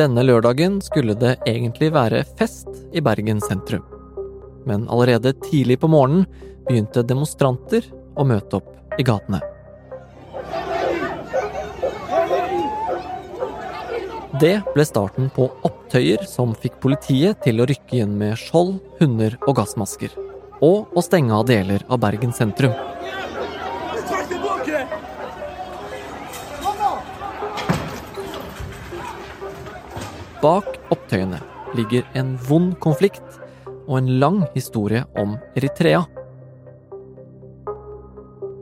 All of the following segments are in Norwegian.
Denne lørdagen skulle det egentlig være fest i Bergen sentrum. Men allerede tidlig på morgenen begynte demonstranter å møte opp i gatene. Det ble starten på opptøyer som fikk politiet til å rykke inn med skjold, hunder og gassmasker. Og å stenge av deler av Bergen sentrum. Bak opptøyene ligger en vond konflikt og en lang historie om Eritrea.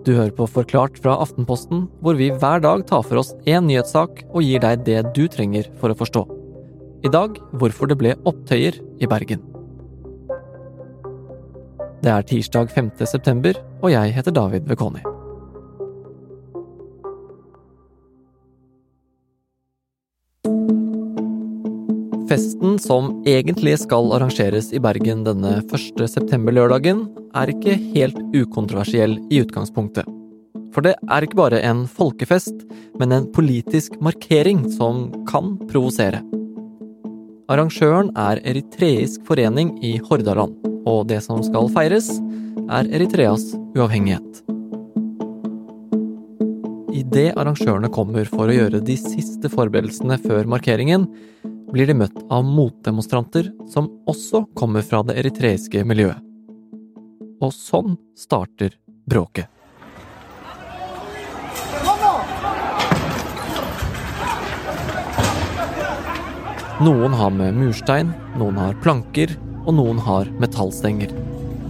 Du hører på Forklart fra Aftenposten, hvor vi hver dag tar for oss én nyhetssak og gir deg det du trenger for å forstå. I dag hvorfor det ble opptøyer i Bergen. Det er tirsdag 5. september, og jeg heter David Vekoni. Festen som egentlig skal arrangeres i Bergen denne 1. september-lørdagen, er ikke helt ukontroversiell i utgangspunktet. For det er ikke bare en folkefest, men en politisk markering som kan provosere. Arrangøren er Eritreisk forening i Hordaland, og det som skal feires, er Eritreas uavhengighet. Idet arrangørene kommer for å gjøre de siste forberedelsene før markeringen, blir de møtt av motdemonstranter som også kommer fra det eritreiske miljøet. Og sånn starter bråket. Noen har med murstein, noen har planker, og noen har metallstenger.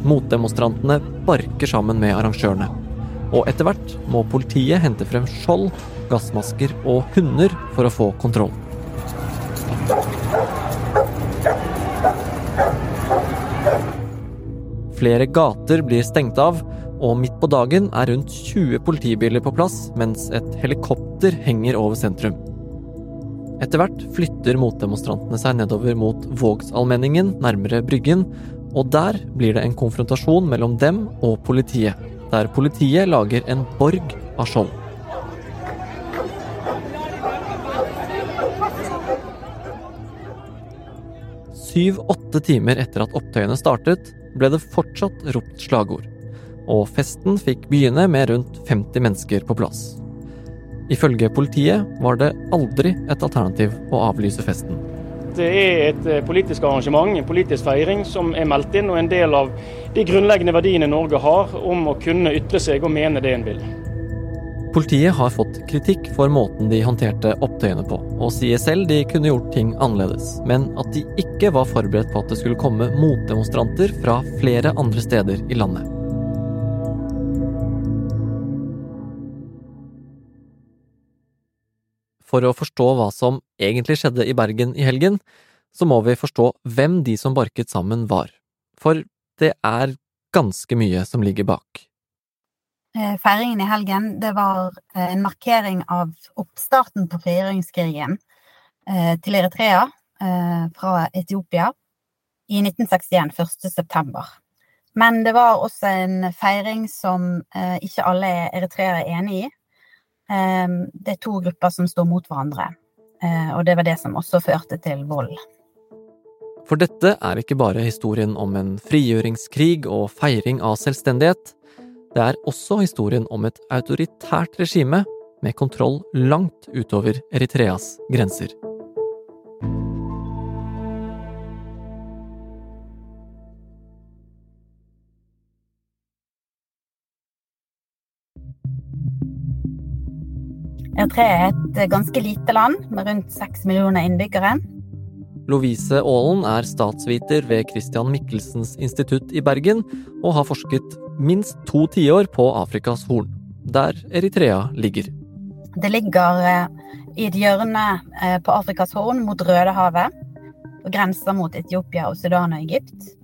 Motdemonstrantene barker sammen med arrangørene. Og etter hvert må politiet hente frem skjold, gassmasker og hunder for å få kontroll. Flere gater blir stengt av, og midt på dagen er rundt 20 politibiler på plass, mens et helikopter henger over sentrum. Etter hvert flytter motdemonstrantene seg nedover mot Vågsallmenningen, nærmere Bryggen, og der blir det en konfrontasjon mellom dem og politiet, der politiet lager en borg av skjold. Syv-åtte timer etter at opptøyene startet, ble det fortsatt ropt slagord. Og festen fikk begynne med rundt 50 mennesker på plass. Ifølge politiet var det aldri et alternativ å avlyse festen. Det er et eh, politisk arrangement, en politisk feiring, som er meldt inn, og en del av de grunnleggende verdiene Norge har om å kunne ytre seg og mene det en vil. Politiet har fått kritikk for måten de håndterte opptøyene på, og sier selv de kunne gjort ting annerledes, men at de ikke var forberedt på at det skulle komme motdemonstranter fra flere andre steder i landet. For å forstå hva som egentlig skjedde i Bergen i helgen, så må vi forstå hvem de som barket sammen var. For det er ganske mye som ligger bak. Eh, feiringen i helgen, det var eh, en markering av oppstarten på frigjøringskrigen eh, til Eritrea fra Etiopia i 1961, 1. september. Men det var også en feiring som ikke alle eritreere er enig i. Det er to grupper som står mot hverandre, og det var det som også førte til vold. For dette er ikke bare historien om en frigjøringskrig og feiring av selvstendighet. Det er også historien om et autoritært regime med kontroll langt utover Eritreas grenser. Eritrea er et ganske lite land med rundt seks millioner innbyggere. Lovise Aalen er statsviter ved Christian Michelsens institutt i Bergen, og har forsket minst to tiår på Afrikas Horn, der Eritrea ligger. Det ligger eh, i et hjørne eh, på Afrikas Horn mot Rødehavet, og grenser mot Etiopia og Sudan og Egypt.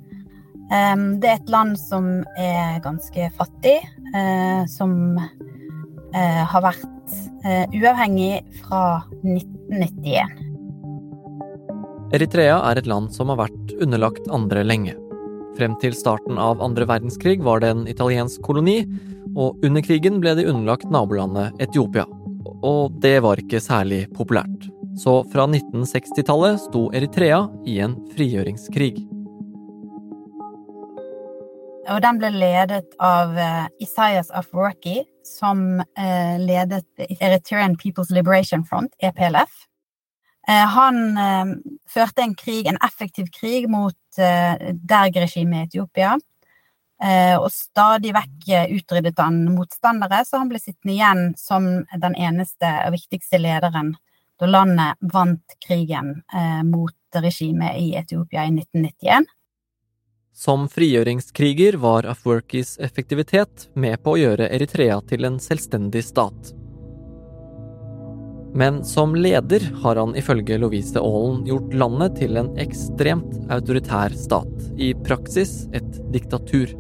Det er et land som er ganske fattig, eh, som har vært uavhengig fra 1991. Eritrea er et land som har vært underlagt andre lenge. Frem til starten av andre verdenskrig var det en italiensk koloni, og under krigen ble de underlagt nabolandet Etiopia. Og det var ikke særlig populært. Så fra 1960-tallet sto Eritrea i en frigjøringskrig. Og den ble ledet av uh, Isaias Afwerki, som uh, ledet Eritrean People's Liberation Front, EPLF. Uh, han førte en krig, en effektiv krig mot Derg-regimet i Etiopia. og stadig vekk utryddet han motstandere, så han ble sittende igjen som den eneste og viktigste lederen da landet vant krigen mot regimet i Etiopia i 1991. Som frigjøringskriger var Afwerkis effektivitet med på å gjøre Eritrea til en selvstendig stat. Men som leder har han ifølge Lovise Aalen gjort landet til en ekstremt autoritær stat, i praksis et diktatur.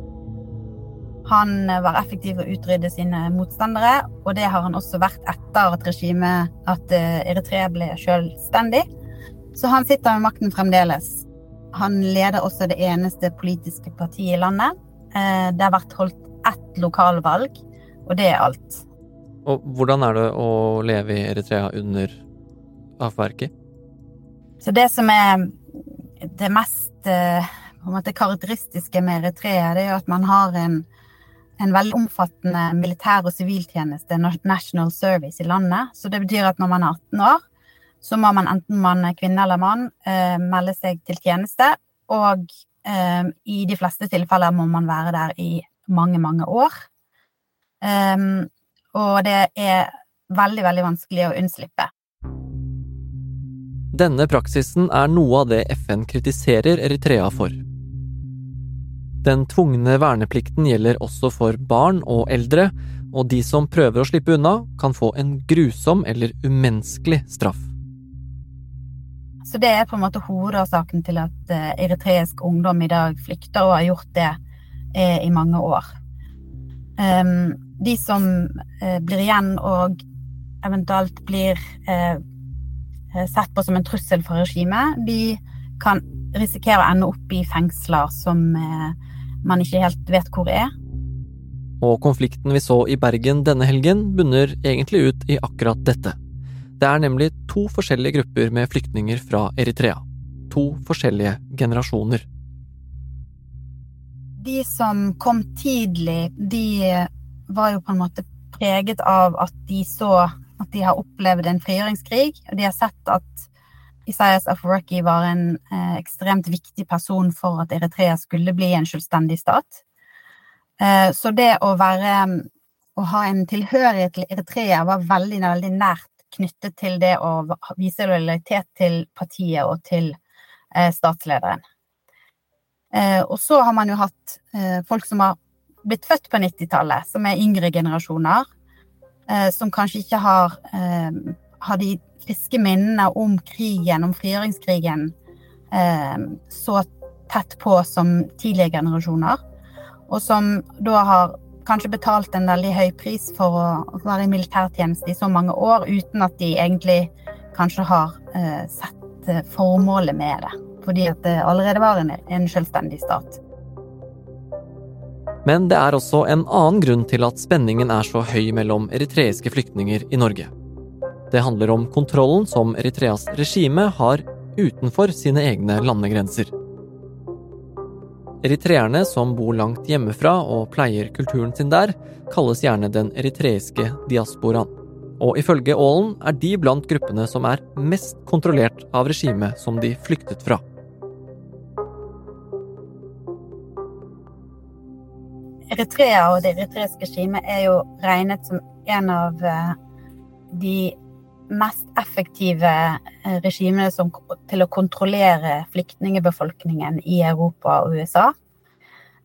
Han var effektiv å utrydde sine motstandere, og det har han også vært etter at regimet, at eh, Eritrea ble selvstendig. Så han sitter med makten fremdeles. Han leder også det eneste politiske partiet i landet. Eh, det har vært holdt ett lokalvalg, og det er alt. Og hvordan er det å leve i Eritrea under avverket? Så det som er det mest eh, på en måte, karakteristiske med Eritrea, det er at man har en, en veldig omfattende militær- og siviltjeneste, national service, i landet. Så det betyr at når man er 18 år, så må man enten man er kvinne eller mann eh, melde seg til tjeneste, og eh, i de fleste tilfeller må man være der i mange, mange år. Um, og det er veldig, veldig vanskelig å unnslippe. Denne praksisen er noe av det FN kritiserer Eritrea for. Den tvungne verneplikten gjelder også for barn og eldre, og de som prøver å slippe unna, kan få en grusom eller umenneskelig straff. Så det er på en måte hovedårsaken til at eh, eritreisk ungdom i dag flykter, og har gjort det eh, i mange år. Um, de som eh, blir igjen og eventuelt blir eh, eh, sett på som en trussel for regimet, de kan risikere å ende opp i fengsler som eh, man ikke helt vet hvor er. Og konflikten vi så i Bergen denne helgen, bunner egentlig ut i akkurat dette. Det er nemlig to forskjellige grupper med flyktninger fra Eritrea. To forskjellige generasjoner. De som kom tidlig, de var jo på en måte preget av at de så at de har opplevd en frigjøringskrig, og de har sett at Isaias Afwerki var en eh, ekstremt viktig person for at Eritrea skulle bli en selvstendig stat. Eh, så det å være å ha en tilhørighet til Eritrea var veldig, veldig nært knyttet til det å vise lojalitet til partiet og til eh, statslederen. Eh, og så har man jo hatt eh, folk som har blitt født på 90-tallet, som er yngre generasjoner, eh, som kanskje ikke har, eh, har de friske minnene om krigen, om frigjøringskrigen, eh, så tett på som tidligere generasjoner, og som da har kanskje betalt en veldig høy pris for å være i militærtjeneste i så mange år, uten at de egentlig kanskje har sett formålet med det. Fordi at det allerede var en, en selvstendig stat. Men det er også en annen grunn til at spenningen er så høy mellom eritreiske flyktninger i Norge. Det handler om kontrollen som Eritreas regime har utenfor sine egne landegrenser. Eritreerne som bor langt hjemmefra og pleier kulturen sin der, kalles gjerne den eritreiske diasporaen. Og ifølge Aalen er de blant gruppene som er mest kontrollert av regimet som de flyktet fra. Eritrea og det eritreiske regimet er jo regnet som en av eh, de mest effektive eh, regimene som, til å kontrollere flyktningebefolkningen i Europa og USA.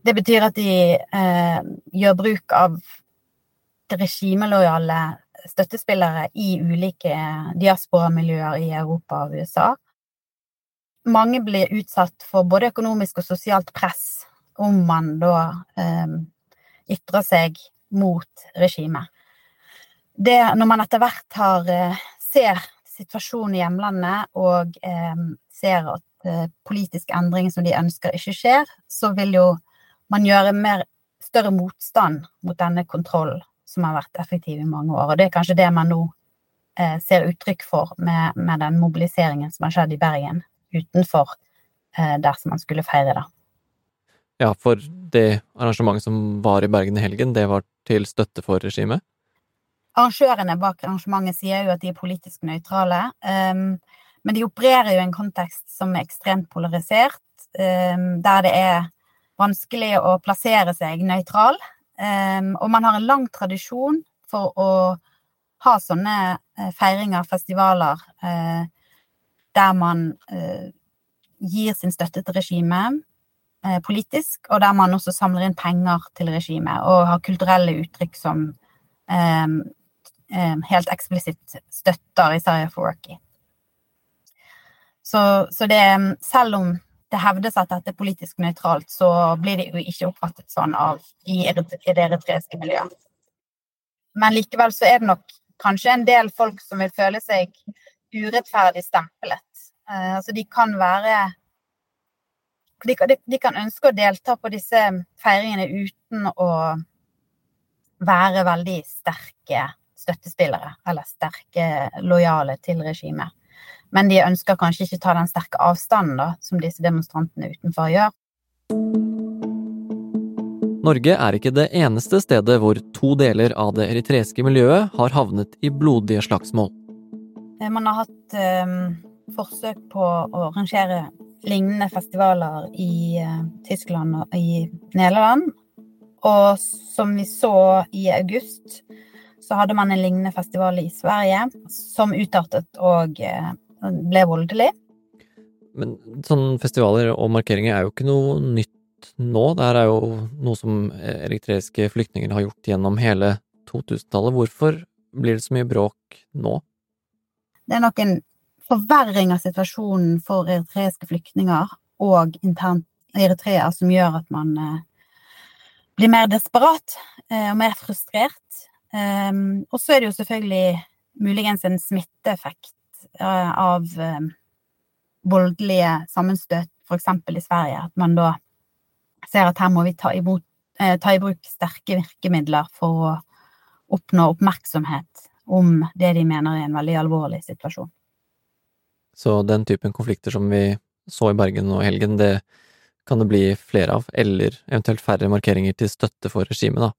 Det betyr at de eh, gjør bruk av regimelojale støttespillere i ulike diasporamiljøer i Europa og USA. Mange blir utsatt for både økonomisk og sosialt press om man da eh, ytrer seg mot regimet det, når man etter hvert har, eh, ser situasjonen i hjemlandet og eh, ser at eh, politisk endring som de ønsker, ikke skjer, så vil jo man gjøre mer, større motstand mot denne kontrollen som har vært effektiv i mange år. Og det er kanskje det man nå eh, ser uttrykk for med, med, den mobiliseringen som har skjedd i Bergen utenfor eh, der som man skulle feire, da. Ja, for det arrangementet som var i Bergen i helgen, det var til støtte for regimet? Arrangørene bak arrangementet sier jo at de er politisk nøytrale, um, men de opererer jo i en kontekst som er ekstremt polarisert, um, der det er vanskelig å plassere seg nøytral. Um, og man har en lang tradisjon for å ha sånne uh, feiringer, festivaler, uh, der man uh, gir sin støtte til regimet politisk, og der man også samler inn penger til regimet og har kulturelle uttrykk som um, um, helt eksplisitt støtter Isaiah Foraki. Så, så det Selv om det hevdes at dette er politisk nøytralt, så blir det jo ikke oppfattet sånn av i, i det eritreiske miljøet. Men likevel så er det nok kanskje en del folk som vil føle seg urettferdig stemplet. Uh, altså de kan være de, de, kan ønske å delta på disse feiringene uten å være veldig sterke støttespillere, eller sterke lojale til regimet. Men de ønsker kanskje ikke ta den sterke avstanden da, som disse demonstrantene utenfor gjør. Norge er ikke det eneste stedet hvor to deler av det eritreiske miljøet har havnet i blodige slagsmål. Eh, man har hatt um, forsøk på å arrangere lignende festivaler i uh, Tyskland og i Nederland. Og som vi så i august, så hadde man en lignende festival i Sverige som utartet og uh, ble voldelig. Men sånne festivaler og markeringer er jo ikke noe nytt nå. Det her er jo noe som elektriske flyktninger har gjort gjennom hele 2000-tallet. Hvorfor blir det så mye bråk nå? Det er nok en forverring av situasjonen for eritreiske flyktninger og internt eritreere som gjør at man eh, blir mer desperat eh, og mer frustrert. Um, og så er det jo selvfølgelig muligens en smitteeffekt Eh, av voldelige sammenstøt, f.eks. i Sverige. At man da ser at her må vi ta, imot, ta i bruk sterke virkemidler for å oppnå oppmerksomhet om det de mener er en veldig alvorlig situasjon. Så den typen konflikter som vi så i Bergen og helgen, det kan det bli flere av, eller eventuelt færre markeringer til støtte for regimet, da?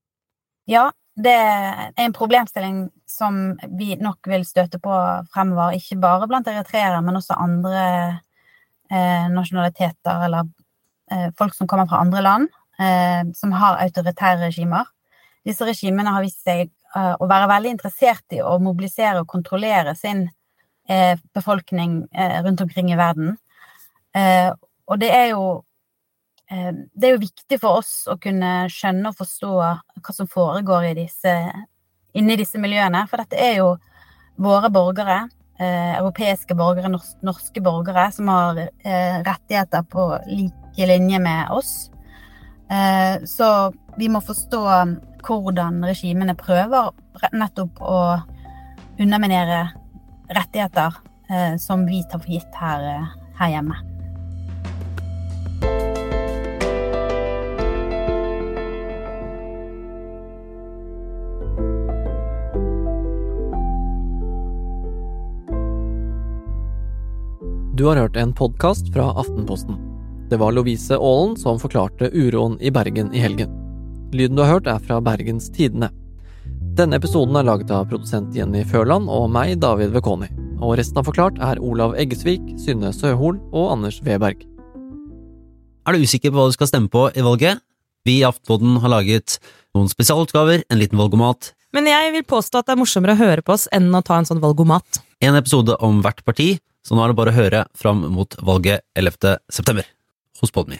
Ja, det er en problemstilling som vi nok vil støte på fremover, ikke bare blant eritreere, men også andre eh, nasjonaliteter eller eh, folk som kommer fra andre land, eh, som har autoritære regimer. Disse regimene har vist seg eh, å være veldig interessert i å mobilisere og kontrollere sin eh, befolkning eh, rundt omkring i verden. og det er jo Eh, det er jo viktig for oss å kunne skjønne og forstå hva som foregår i disse, inni disse miljøene. For dette er jo våre borgere, eh, europeiske borgere, norske borgere, som har eh, rettigheter på like linje med oss. Eh, så vi må forstå hvordan regimene prøver nettopp å underminere rettigheter eh, som vi tar for gitt her, eh, her hjemme. Du har hørt en podkast fra Aftenposten. Det var Lovise Aalen som forklarte uroen i Bergen i helgen. Lyden du har hørt, er fra Bergens Tidende. Denne episoden er laget av produsent Jenny Førland og meg, David Vekoni. Og resten av Forklart er Olav Eggesvik, Synne Søhol og Anders Weberg. Er du usikker på hva du skal stemme på i valget? Vi i Aftenposten har laget noen spesialutgaver, en liten valgomat. Men jeg vil påstå at det er morsommere å høre på oss enn å ta en sånn valgomat. En episode om hvert parti, så nå er det bare å høre fram mot valget 11. september hos Podme.